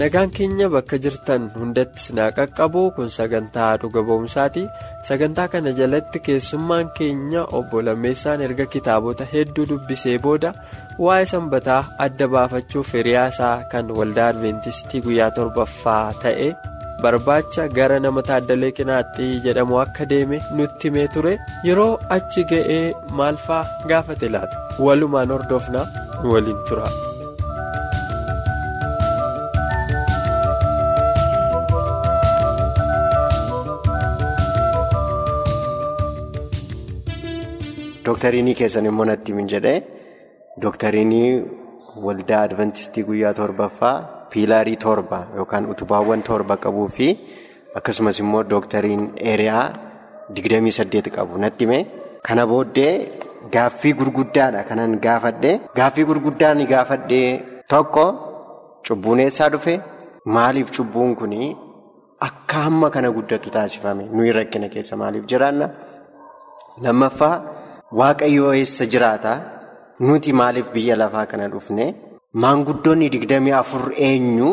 Nagaan keenya bakka jirtan hundatti sinaa qaqqabu kun sagantaa dhuga ba'umsaati sagantaa kana jalatti keessummaan keenya obbo Lammeessaan erga kitaabota hedduu dubbisee booda waa'ee sanbataa adda baafachuuf hiriyaasaa kan waldaa adventistii guyyaa torbaffaa ta'e barbaacha gara nama taaddalee qinaatti jedhamu akka deeme nutti himee ture. Yeroo achi ga'ee maalfaa gaafate laata? Walumaan hordofnaa waliin tura. Doktariinii keessan immoo natti min jedhee doktariinii waldaa adventistii guyyaa torbaffaa piilaarii torba yookaan utubaawwan torba qabuu fi akkasumas immoo doktariin eeriyaa digdamii saddeet qabu. Natti hime. Kana booddee gaaffii gurguddaadha. Kanan gaafadhe. Gaaffii gurguddaan gaafadhe. Tokko cubbuun eessaa dhufe. Maaliif cubbuun kun akka hamma kana guddatu taasifame. Nuyi rakkina keessa maaliif jiraanna? Lammaffaa. Waaqayyoo eessa jiraata? Nuti maaliif biyya lafaa kana dhufne? Maanguddoonni digdamii afur eenyu?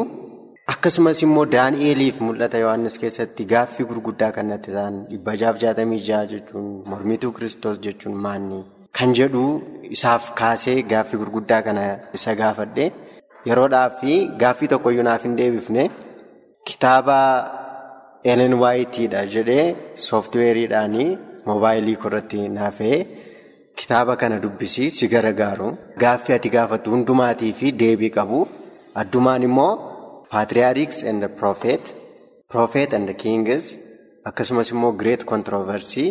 Akkasumas immoo daani'eeliif mul'ata yohannis keessatti gaaffii gurguddaa kan natti ta'an dhibba jaaf jaatamii ja'a jechuun mormituu kiristoos jechuun maanni kan jedhu isaaf kaasee gaaffii gurguddaa kana isa gaafadhe yeroodhaaf fi gaaffii tokkoyyuu naaf hin deebifne kitaaba elen waayitiidha jedhee sooftiweeriidhaanii. Moobaayilii irratti naafee kitaaba kana dubbisii si gargaaru gaaffii ati gaafatu hundumaatii fi deebii qabu addumaan immoo paatriyaariks and prophet prophet and kings akkasumas immoo great controversy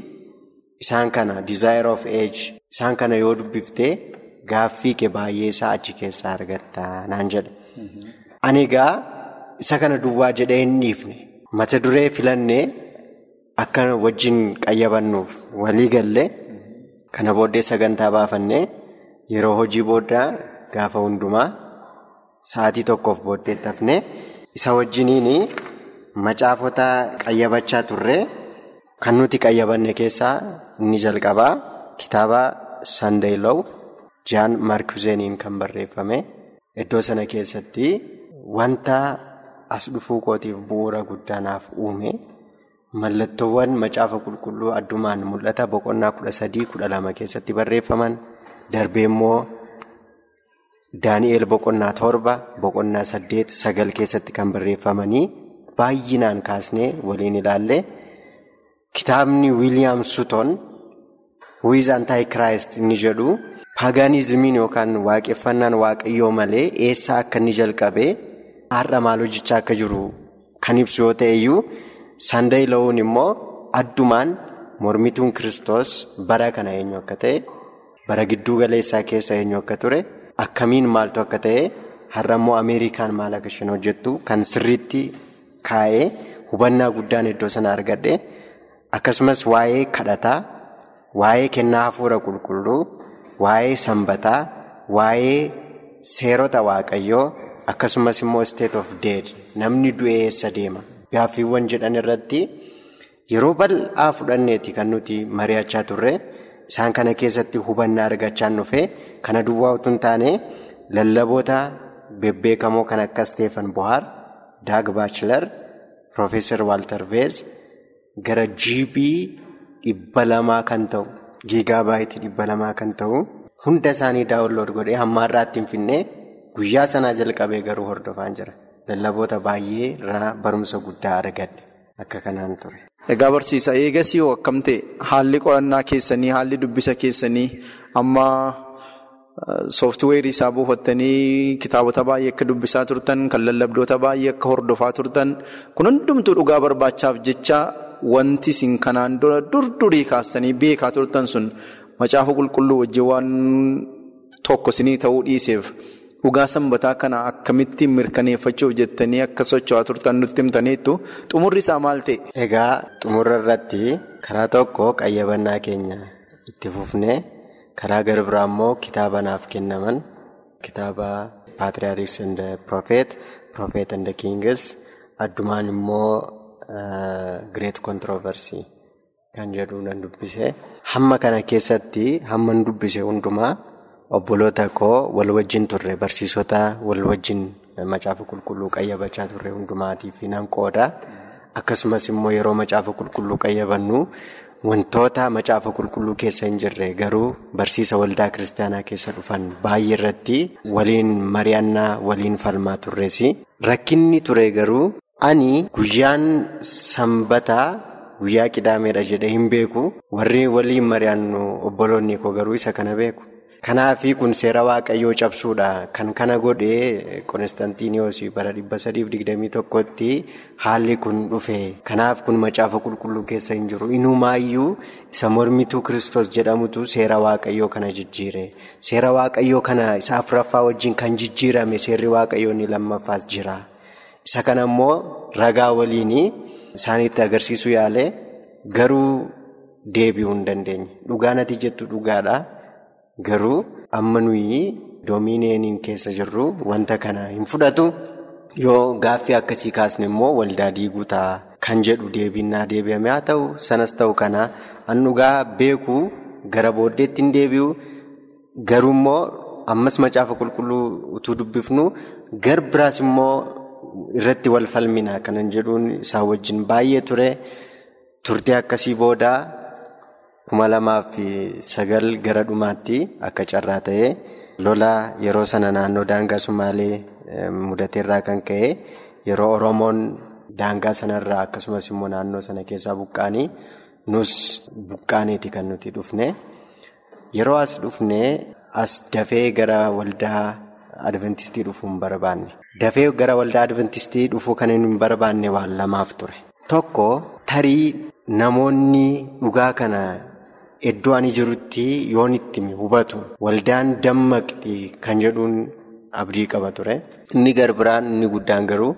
isaan kana desire of age isaan kana yoo dubbiftee gaaffii kee baay'ee isaa achi keessaa argatta naan jedhe. Ani egaa isa kana duwwaa jedhee hin dhiifne mata duree filannee. Akka wajjin qayyabannuuf walii galle kana booddee sagantaa baafannee yeroo hojii booddaa gaafa hundumaa sa'aatii tokkoof booddee tafne isa wajjiniin macaafota qayyabachaa turre kan nuti qayyabanne keessaa inni jalqabaa kitaaba sandeelow jaan maarkuzeeniin kan barreeffame iddoo sana keessatti wanta as dhufuu kootiif bu'uura guddaanaaf uume. Mallattoowwan macaafa qulqulluu addumaan mul'ata. Boqonnaa kudha sadii kudha lama keessatti barreeffaman. Darbee immoo daani'eel boqonnaa torba boqonnaa saddeet sagal keessatti kan barreeffamanii baay'inaan kaasnee waliin ilaalle. Kitaabni wiiliyaam suton wiiz antaayikiraayist inni jedhu. Paagaanizimiin yookaan waaqeffannaan waaqayyoo malee eessaa akka inni jalqabee har'a maal hojjechaa akka jiru kan ibsu yoo ta'eyyuu. Sandeelowuun immoo addumaan mormituun kiristoos bara kana eenyu akka ta'e bara gidduu galeessaa keessa eenyu akka ture akkamiin maaltu akka ta'e har'a immoo ameerikaan maal akka isheen hojjettu kan sirriitti kaa'ee hubannaa guddaan iddoo sana argadhe akkasumas waa'ee kadhataa waa'ee kennaa hafuura qulqulluu waa'ee sanbataa waa'ee seerota waaqayyoo akkasumas immoo state of dead namni du'ee eessa deema. Gaaffiiwwan jedhan irratti yeroo bal'aa fudhanneeti kan nuti mari'achaa turre isaan kana keessatti hubannaa argachaa dhufe kana duwwaa utuu hin taane lallaboota bebbeekamoo kan akka Steefan Bohaar, Daag Baachilar, Profeesar Waaltar Veez gara jiibii dhibba lamaa kan ta'u giigaabaayiti dhibba lamaa kan ta'u hunda isaanii daawunlood godhee hamma har'aatti hin finne guyyaa sanaa jalqabee garuu hordofaan jira. Lallaboota baay'ee irraa barumsa guddaa argadhe. Akka kanaan ture. Egaa barsiisa eegasii hoo akkam ta'e? Haalli qorannaa keessanii haalli dubbisa keessanii amma sooftiweerii isaa buufattanii kitaabota baay'ee akka dubbisaa turtan kan lallabdoota baay'ee akka hordofaa turtan kun hundumtuu dhugaa barbaachaaf jecha wanti isin kanaan dura durdurii kaastanii beekaa turtan sun macaafa qulqulluu wajjin waan tokko isinii ta'uu dhiiseef dhugaa sanbataa kana akkamittiin mirkaneeffachuuf jettanii akka socho'aa turtan nutti himtaniittu xumurri isaa maal ta'e? Egaa xumura irratti karaa tokko qayyabannaa keenya itti fufnee karaa gara biraa immoo kitaaba naaf kennaman kitaaba paatriyaariks and profeet profeet and kingis addumaan immoo great controversy kan jedhu nan dubbise hamma kana keessatti hamma dubbise hundumaa obboloota koo wal wajjin turre barsiisota wal wajjin macaafa qulqulluu qayyabachaa turre hundumaatiif nan qooda. Akkasumas immoo yeroo macaafa qulqulluu qayyabannu wantoota macaafa qulqulluu keessa hin jirre garuu barsiisa waldaa kiristaanaa keessa dhufan baay'ee irratti waliin mari'annaa waliin falmaa turres rakkinni ture garuu ani guyyaan sanbataa guyyaa qidaameedha jedhee hin beeku. Warri waliin mari'annu obboloonni koo garuu isa kana beeku. Kanaafi kun seera waaqayyoo cabsuudha. Kan kana godhee Konstantiiniyoos bara 321tti haalli kun dhufe. Kanaaf kun macaafa qulqulluu keessa hin jiru. Inumaayyuu isa mormituu kristos jedhamutu seera waaqayyoo kana jijjiire. Seera waaqayyoo kana isa afuraffaa wajjin kan jijjiirame seerri waaqayyoo inni lammaffaas jira. Isa kana immoo ragaa waliin isaanitti agarsiisuu yaale garuu deebi'uu hin dandeenye. Dhugaan ati jettu dhugaadha. Garuu amma nuyi doomineeniin keessa jirru wanta kana hin fudhatu. Yoo gaaffii akkasii kaasne immoo waldaa diiguu ta'a. Kan jedhu deebiinaa deebi'ame haa ta'u. Sanas ta'u kana an dhugaa beeku gara booddeetti hin deebi'u. Garuu immoo ammas macaafa qulqulluu utuu dubbifnu gar biraas immoo irratti wal falmina kanan jedhuun isaa wajjin baay'ee ture. Turtii akkasii boodaa. Kuma lamaaf sagal gara dhumaatti akka carraa ta'ee lola yeroo sana naannoo daangaa sumaalee mudateerraa kan ka'e yeroo oromoon daangaa sanarraa akkasumas immoo naannoo sana keessaa buqqaanii nus buqqaaneeti kan nuti dhufne yeroo as dhufne as dafee gara waldaa adventistii dhufuu hin barbaanne dafee gara waldaa adventistii dhufuu kan hin barbaanne waan lamaaf ture tokko tarii namoonni dhugaa kana. Iddoo ani jirutti yoon itti hubatu waldaan dammaqxi kan jedhuun abdii qaba ture. Inni garbiraan inni guddaan garuu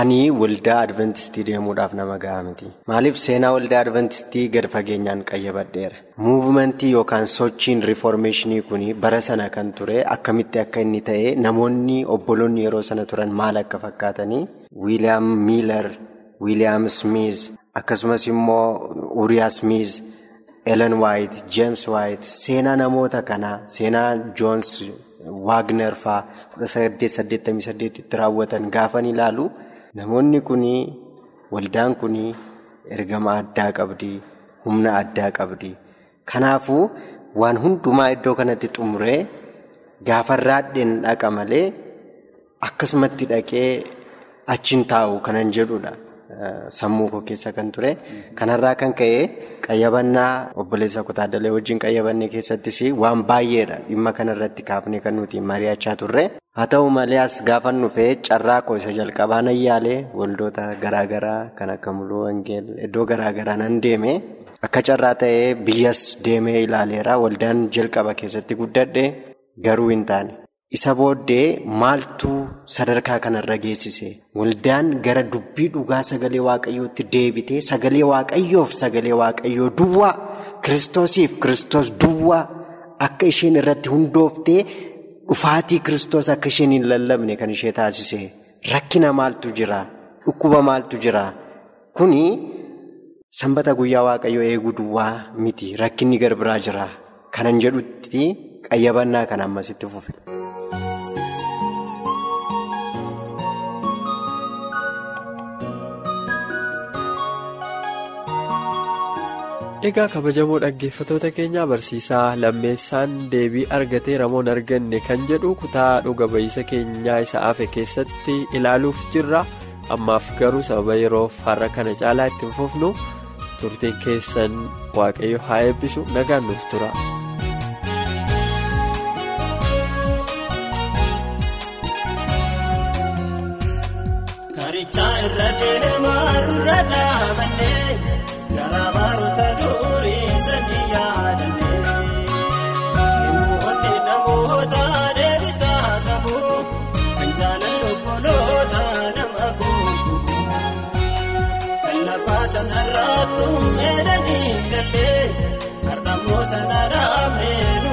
ani waldaa adventistii deemuudhaaf nama gahaa miti. Maaliif seenaa waldaa adventistii gad fageenyaan qayyabadheera. Muuvimentii yookaan sochiin riiformeeshinii kun bara sana kan ture akkamitti akka inni ta'e namoonni obboloonni yeroo sana turan maal akka fakkaatanii Wiiliyaam Miilar, Wiiliyaam Smiiz akkasumas immoo Uriyaa Smiiz. Ellen White, James White seenaa namoota kanaa seenaa Joons Waagner fa'aa 1888 tti raawwatan gaafan ilaalu namoonni kun waldaan kun ergama addaa qabdi humna addaa qabdi kanaafuu waan hundumaa iddoo kanatti xumuree gaafarraadheen dhaqa malee akkasumatti dhaqee achiin taa'u kanan jedhudha. Sammuu koo keessa kan ture kanarraa kan ka'e qayyabannaa obboleessa kutaadalee wajjin qayyabanne keessattis waan baay'eedha dhimma kanarratti kaafnee kan nuti mari'achaa turre haa ta'u malee as gaafan dhufee carraa koo isa jalqabaa nan yaalee waldoota garaagaraa kan akka muluu wangeel iddoo garaagaraa nan deeme akka carraa ta'ee biyyas deemee ilaaleera waldaan jalqaba keessatti guddadhe garuu hin taane. Isa booddee maaltu sadarkaa kanarra geessise? Waldaan gara dubbii dhugaa sagalee waaqayyootti deebitee sagalee waaqayyoof sagalee waaqayyoo duwwaa kiristoosiif kiristoos duwwaa akka isheen irratti hundooftee dhufaatii kiristoos akka isheen hin lallabne kan ishee taasise. Rakkina maaltu jira? Dhukkuba maaltu jira? Kuni sanbata guyyaa waaqayyoo eeguu duwwaa miti. Rakkinni garbiraa jira. Kanan jedhutti qayyabannaa kan ammasitti fufe. Egaa kabajamoo dhaggeeffatoota keenyaa barsiisaa lammeessaan deebii argatee ramoon arganne kan jedhu kutaa dhuga ba'iisa keenyaa isa hafe keessatti ilaaluuf jirra ammaaf garuu sababa yeroof har'a kana caalaa ittiin fufnu turtiin keessan waaqayyo haa eebbisu nagaan nuuf tura. Irra deemaa irra dhaabannee sanii yaadanne yemmuu onni namoota deebisaa qabu kan jaalalli obboloota nama gurguru kan lafaa tanarraattu meedanii gallee har'ammoo sana dhaabnee nu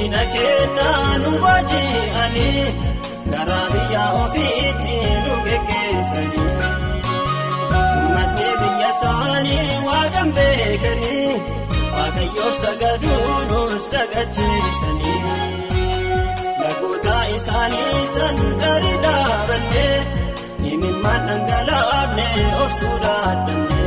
diina kennaa nu baaji'anii garaa biyya ofiitti nu geggeessanii. Isaanii waaqan beekanii waaqayyoof sagaduu nus dagacheessanii. Lagoota isaanii san gadi dhaabannee imimmaan dhangalaafne obsuu dandeenye.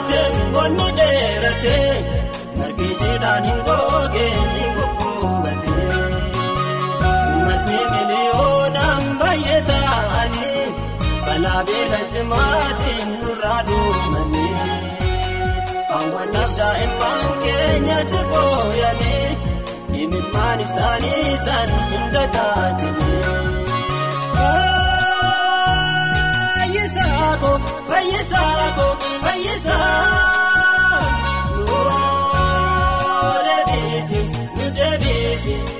Hammaate bonni dheerate margi jiidhaan hin goge ni goggoobate. Uummatni miliyoonaan baay'ee ta'anii balaa beela cimaatiin nurraa duumanii. Hawwataaf daa'imman keenya si booyanii imimmaan isaanii san hin dagaatanii. Fayyisaako fayyisaako fayyisaa nuu deebiisi nu deebiisi nu deebiisi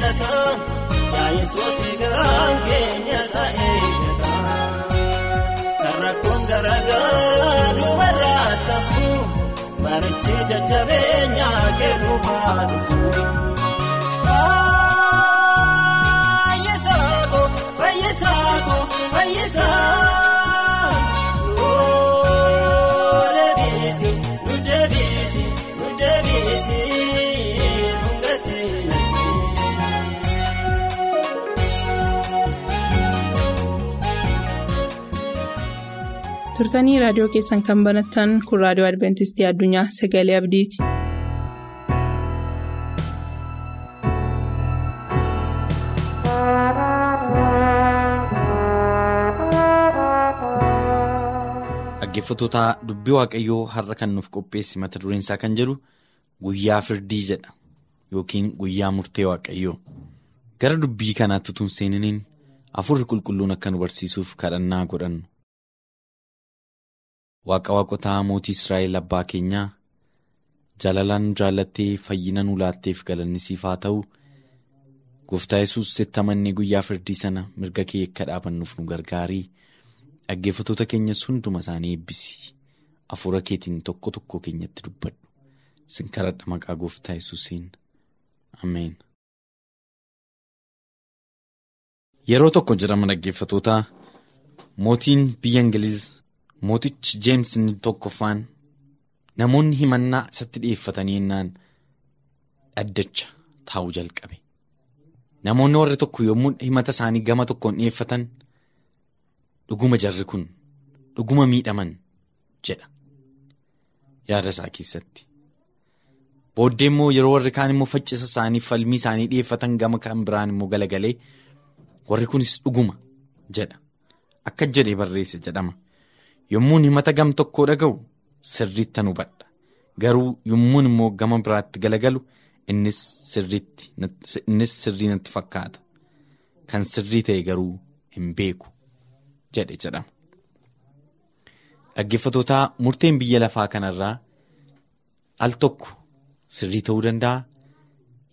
jeellata yaa Yesuus garaan keenya isa eeggata. Kan rakkoon garaagaraa dubarraa tafu barichi jajjabeenya kee dhuunfaa dhufu. Turtanii raadiyoo keessan kan banattan kun raadiyoo adventistii addunyaa sagalee abdiiti. Dhaggeeffattoota dubbii waaqayyoo har'a kan nuuf qopheesse mata dureen isaa kan jedhu guyyaa firdii jedha yookiin guyyaa murtee waaqayyoo gara dubbii kanaatti utuu hin seeniniin afurri qulqulluun akka nu barsiisuuf kadhannaa godhannu. Waaqa waaqotaa mootii Israa'el abbaa keenyaa jaalalaan nu jaalattee fayyina nu laatteef galanni siif haa ta'u. Gooftaa yesus sitti amannee guyyaa firdii sana mirga kee akka dhaabannuuf nu gargaarii. Dhaggeeffattoota keenyas hunduma isaanii eebbisi. Hafuura keetiin tokko tokko keenyatti dubbadhu. Sin kadhadha maqaa gooftaa yesuusiin. Ameen. Yeroo tokko jedhama dhaggeeffattoota mootiin biyya Ingiliz mootichi Jeems tokkoffaan namoonni himannaa isatti dhiyeeffatanii yennaan dhaddacha taa'uu jalqabe. Namoonni warri tokko yommuu himata isaanii gama tokkoon dhiyeeffatan. Dhuguma jarri kun dhuguma miidhaman jedha. yaada isaa keessatti. Booddee immoo yeroo warri kaan immoo faccisa isaanii falmii isaanii dhiyeeffatan gama kan biraan immoo galagalee warri kunis dhuguma jedha. Akka jedhee barreesse jedhama. Yommuun himata gam tokkoo dhaga'u sirriitti hubadha. Garuu yommuun immoo gama biraatti galagalu innis sirrii natti fakkaata. Kan sirrii ta'e garuu hin beeku jedhe jedhama. Dhaggeeffatootaa murteen biyya lafaa kanarraa al tokko sirrii ta'uu danda'a.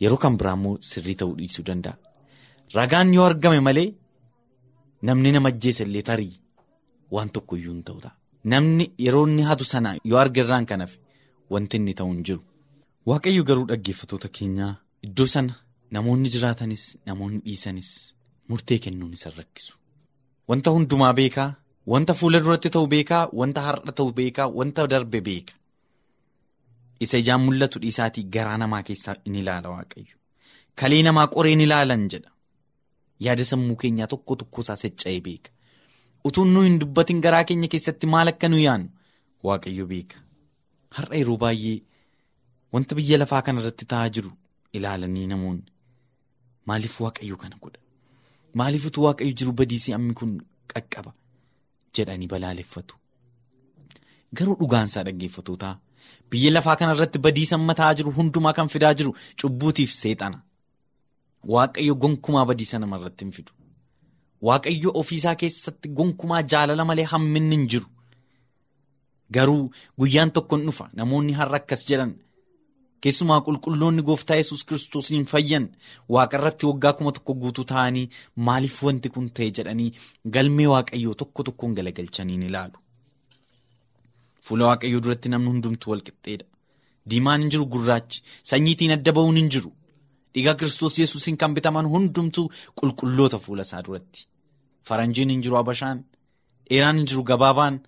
Yeroo kan biraa immoo sirrii ta'uu dhiisuu danda'a. Ragaan yoo argame malee namni nama ajjeesa illee tarii waan tokko iyyuu hin ta'u ta'a. Namni yeroo inni hatu sana yoo arge irraan kan hafe wanti inni ta'u hin jiru. Waaqayyo garuu dhaggeeffatoota keenyaa iddoo sana namoonni jiraatanis namoonni dhiisanis murtee kennuun isa rakkisu. Wanta hundumaa beekaa, wanta fuula duratti ta'u beekaa, wanta har'a ta'u beekaa, wanta darbe beeka. Isa ijaan mul'atu dhiisaatii garaa namaa keessaa in ilaala waaqayyo. Kalee namaa qoree in ilaalan jedha. Yaada sammuu keenyaa tokko tokko isaa socho'ee beeka. Utuun nuyi hin dubbatin garaa keenya keessatti maal akka nu yaannu waaqayyo beeka. Har'a yeroo baay'ee wanta biyya lafaa kana irratti ta'aa jiru ilaalanii namoonni maaliif waaqayyo kana godha? Maaliif utuu waaqayyo jiru badiisii ammi kun qaqqaba jedhanii balaaleffatu. Garuu dhugaansaa dhaggeeffatootaa biyya lafaa kana irratti badiisa mataa jiru hundumaa kan fidaa jiru cubbuutiif seexana. Waaqayyo gonkumaa badiisa nama irratti hin fidu. Waaqayyo ofiisaa keessatti gonkumaa jaalala malee hamminni hin jiru. Garuu guyyaan tokko hin dhufa namoonni har'a akkas jedhan keessumaa qulqulloonni gooftaa yesus kiristoos hin fayyan waaqa irratti waggaa kuma tokko guutuu ta'anii maaliif wanti kun ta'e jedhanii galmee waaqayyoo tokko tokkoon galagalchanii ni ilaalu. Fuula waaqayyoo duratti namni hundumtuu wal qixxeedha. Diimaan hin jiru gurraachi sanyiitiin adda ba'uun hin jiru. Dhiiga kiristoos yesuusiin kan bitaman hundumtuu qulqulloota fuula isaa duratti. Faranjiin hin jiru Habashaan, dheeraan hin jiru gabaabaan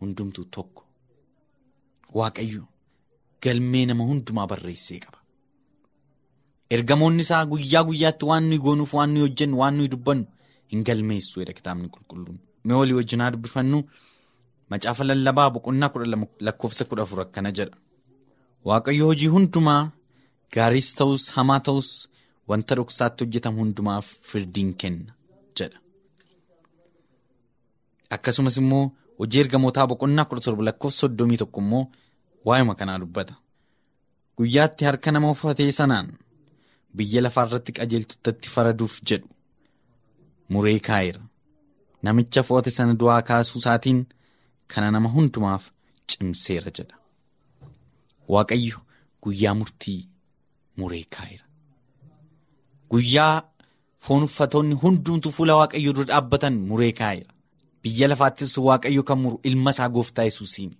hundumtuu tokko. Waaqayyo galmee nama hundumaa barreessee qaba. Ergamoonni isaa guyyaa guyyaatti waan nuyi goonuuf waan nuyi hojjennu waan nuyi dubbannu hin galmeessu jedha kitaabni qulqulluun. Mee walii wajjin haa dubbifannu macaafa lallabaa boqonnaa kudha lama lakkoofsa kudha afur akkana jedha. Waaqayyo hojii hundumaa. Gaariis ta'us hamaa ta'us wanta dhoksaatti hojjetamu hundumaaf firdiin kenna jedha. Akkasumas immoo hojii ergamootaa boqonnaa kudha torba lakkoofsa soddomii tokko immoo waa'ima kanaa dubbata. Guyyaatti harka nama uffatee sanaan biyya lafaa irratti qajeeltuttatti faraduuf jedhu muree kaa'eera. Namicha fo'ate sana du'aa kaasuu isaatiin kana nama hundumaaf cimseera jedha. Waaqayyo guyyaa murtii. Muree kaa'eera. Guyyaa foon uffatoonni hundumtuu fuula waaqayyoo dura dhaabbatan muree kaa'eera. Biyya lafaattis waaqayyo kan muru ilma isaa gooftaa yesuusiini.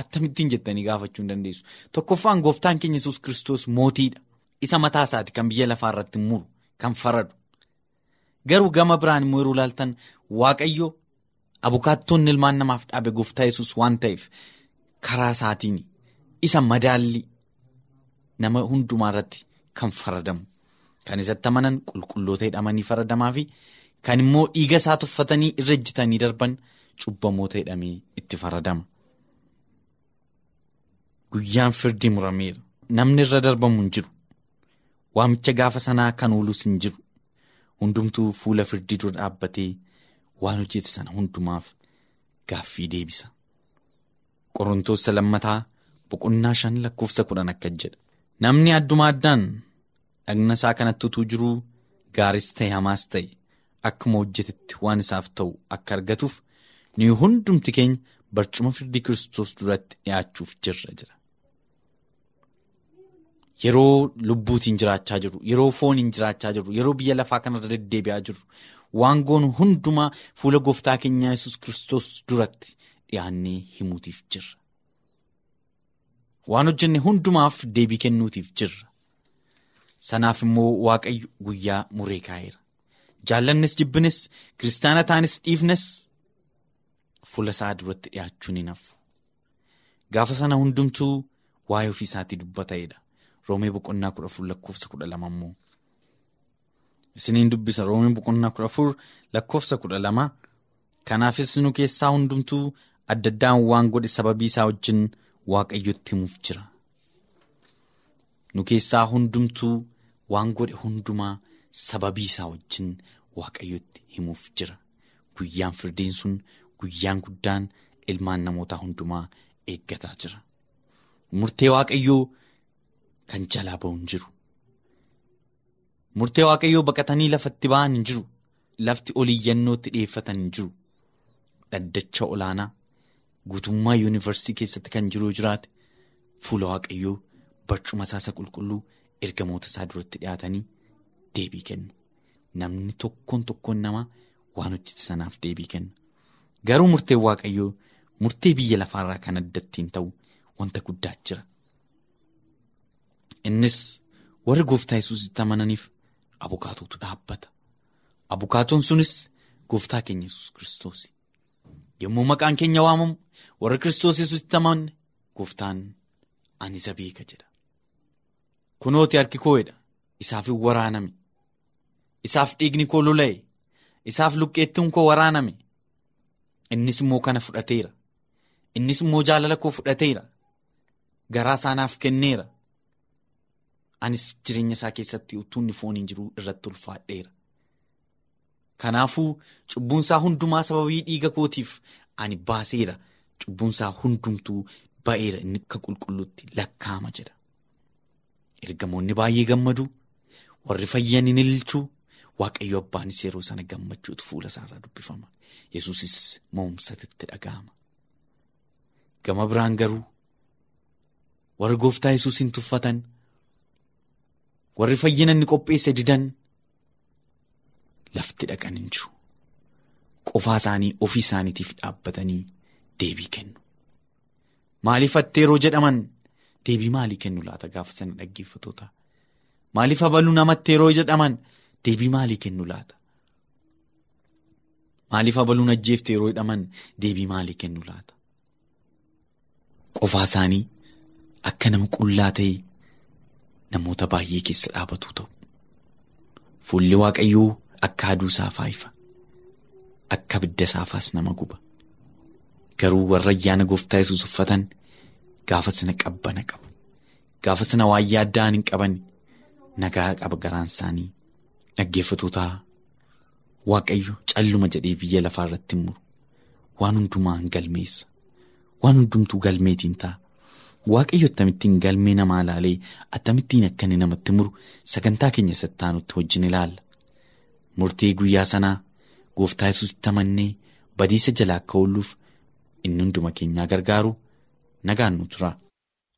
Akkamittiin jettanii gaafachuu hin dandeessu. Tokkoffaan gooftaan keenya yesus kiristoos mootiidha. Isa mataa isaati kan biyya lafaa irratti muru, kan faradu. Garuu gama biraan immoo yeroo ilaaltan waaqayyo abukaattoonni ilmaan namaaf dhaabe gooftaa yesus waan ta'eef karaa isaatiin isa madaalli. Nama hundumaa irratti kan faradamu kan isatti amanan qulqulloota jedhamanii faradamaa fi kan immoo dhiiga isaa tuffatanii irra ejjitanii darban cubbamoota jedhamee itti faradama. Guyyaan firdii murameera. Namni irra darbamu hin jiru. Waamicha gaafa sanaa kan oolus hin jiru. Hundumtuu fuula firdii dura dhaabbatee waan hojjete sana hundumaaf gaaffii deebisa. Qorontoos lammataa boqonnaa shan lakkoofsa kudhan akka jedha. Namni adduma addaan dhagna isaa kanatti utuu jiruu gaaris ta'e hamaas ta'e akkuma hojjetetti waan isaaf ta'u akka argatuuf ni hundumti keenya barcuma firdii kiristoos duratti dhiyaachuuf jirra jira. Yeroo lubbuutiin jiraachaa jiru, yeroo fooniin jiraachaa jiru, yeroo biyya lafaa kanarra deddeebi'aa jiru, waan goonu hundumaa fuula gooftaa keenyaa yesus kiristoos duratti dhiyaannee himuutiif jirra. Waan hojjenne hundumaaf deebii kennuutiif jirra. Sanaaf immoo waaqayyo guyyaa muree kaa'eera. Jaallannis jibbines kiristaana taanis dhiifnes fuula isaa duratti dhiyaachuu ni nafu. Gaafa sana hundumtuu waa'ee ofii isaatii dubbata'edha. Roomee boqonnaa kudha afur lakkoofsa kudha lama immoo. Isiniin dubbisa roomee boqonnaa kudha afur lakkoofsa kudha lama. Kanaafis nu keessaa hundumtuu adda addaan waan godhe sababii isaa wajjin waaqayyotti himuuf jira. Nu keessaa hundumtuu waan godhe hundumaa sababii isaa wajjin waaqayyotti himuuf jira. Guyyaan firdiin sun guyyaan guddaan ilmaan namootaa hundumaa eeggataa jira. Murtee waaqayyoo kan jalaa ba'u hin jiru. Murtee waaqayyoo baqatanii lafatti ba'an hin jiru. Lafti oliiyyannootti dhiyeeffatan hin jiru. Dhaddacha olaanaa guutummaa yuunivarsiitii keessatti kan jiru jiraate fuula waaqayyoo barcuma isaa qulqulluu ergamoota isaa duratti dhiyaatanii deebii kennu. Namni tokkoon tokkoon namaa waan hojjete sanaaf deebii kenna. Garuu murteen waaqayyoo murtee biyya lafaarraa kan adda ittiin ta'u wanta guddaa jira. Innis warri gooftaa yesuusitti amananiif abukaatootu dhaabbata. Abukaatoon sunis gooftaa keenya yesus kiristoos. Yommuu maqaan keenya waamamu warri kiristoos yesuusitti amanne gooftaan ani isa beeka jedha. Kunooti harki koo'edha. Isaaf hin waraaname. Isaaf dhiigni koo lola'e. Isaaf luqqeettiin koo waraaname. Innis immoo kana fudhateera. Innis immoo jaalala koo fudhateera. Garaa isaanaaf kenneera. Anis jireenya isaa keessatti utuu inni fooniin jiru irratti ulfaadheera. Kanaafuu cubbuunsaa hundumaa sababii dhiiga kootiif ani baaseera. Cubbuunsaa hundumtuu ba'eera inni akka qulqulluutti lakkaa'ama jedha. Ergamoonni baay'ee gammadu. Warri fayyan ni ililchuu. Waaqayyo abbaanis yeroo sana gammachuutu fuula isaarraa dubbifama. Yesuusis mo'umsatti dhaga'ama. Gama biraan garuu warri gooftaa yesuusin tuffatan warri fayyina inni qopheesse didan lafti dhaqan hin jiru. Qofaa isaanii ofii isaaniitiif dhaabbatanii deebii kennu. Maaliif atteeroo jedhaman deebii maalii kennu laata gaafa sana dhaggeeffatoota? Maaliif abaluu namatti yeroo jedhaman deebii maalii kennu laata? Maaliif abaluun ajjeefte yeroo jedhaman deebii maalii kennu laata? Qofaa isaanii akka nama qullaa ta'e namoota baay'ee keessa dhaabatu ta'u. Fuulli Waaqayyoo akka aduu saafaa ifa. Akka abidda saafaas nama guba. Garuu warra ayyaana gooftaa yesuus uffatan gaafa sana qabbana qabu. Gaafa sana waan yaadda'an hin qaban nagaa qaba garaan isaanii. Dhaggeeffatootaa Waaqayyo calluma jedhee biyya lafaa irratti muru. Waan hundumaa galmeessa. Waan hundumtuu galmeetiin ta'a. Waaqayyo akkamittiin galmee namaa ilaalee akkamittiin akka inni namatti muru sagantaa keenya sattaanutti wajjin ilaalla. Murtee guyyaa sanaa gooftaa yesuusitti amannee badiisa jalaa akka oolluuf inni hunduma keenyaa gargaaru nagaan nu tura.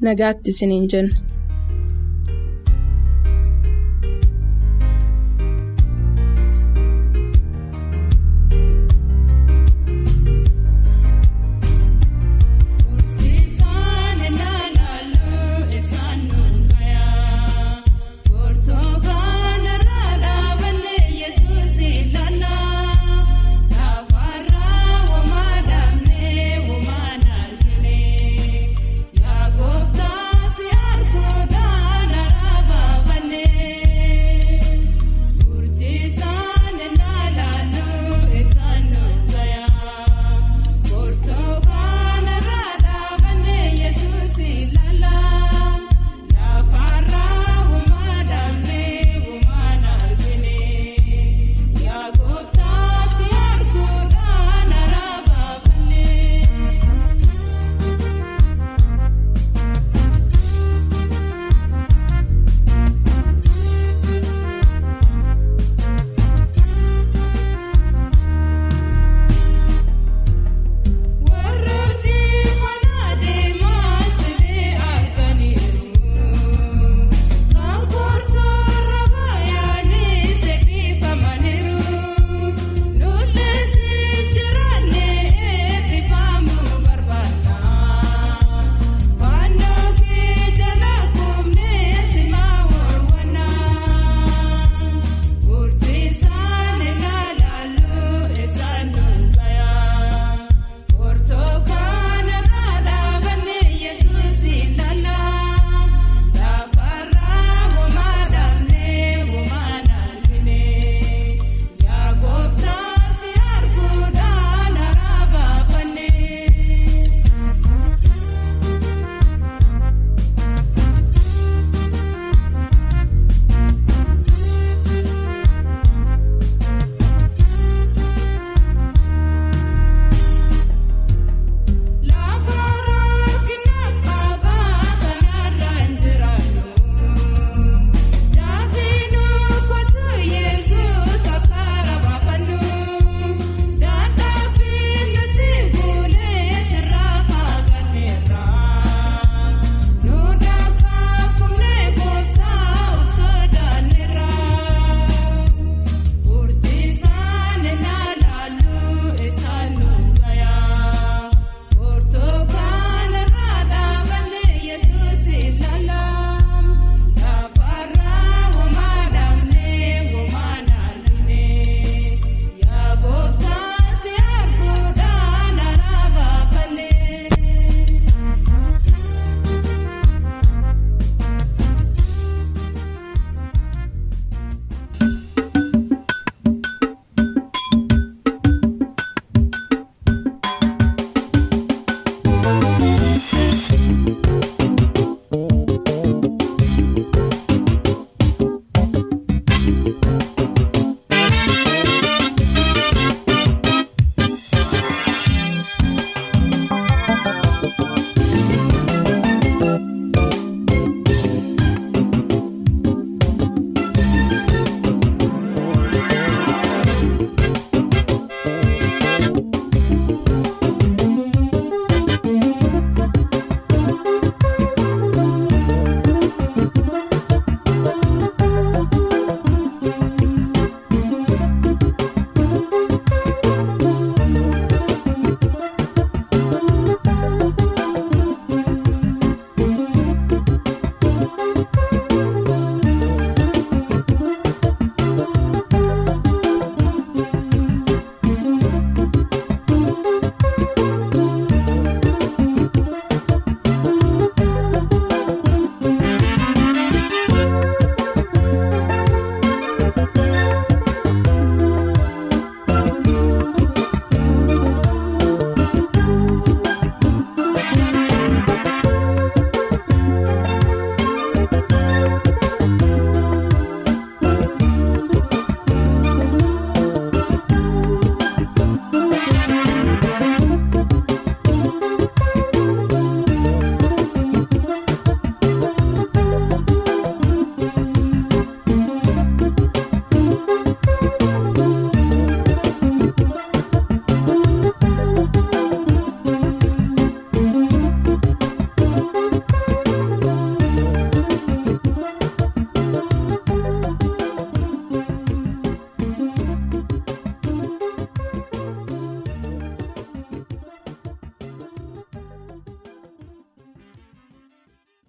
nagaatti isiniin jenna.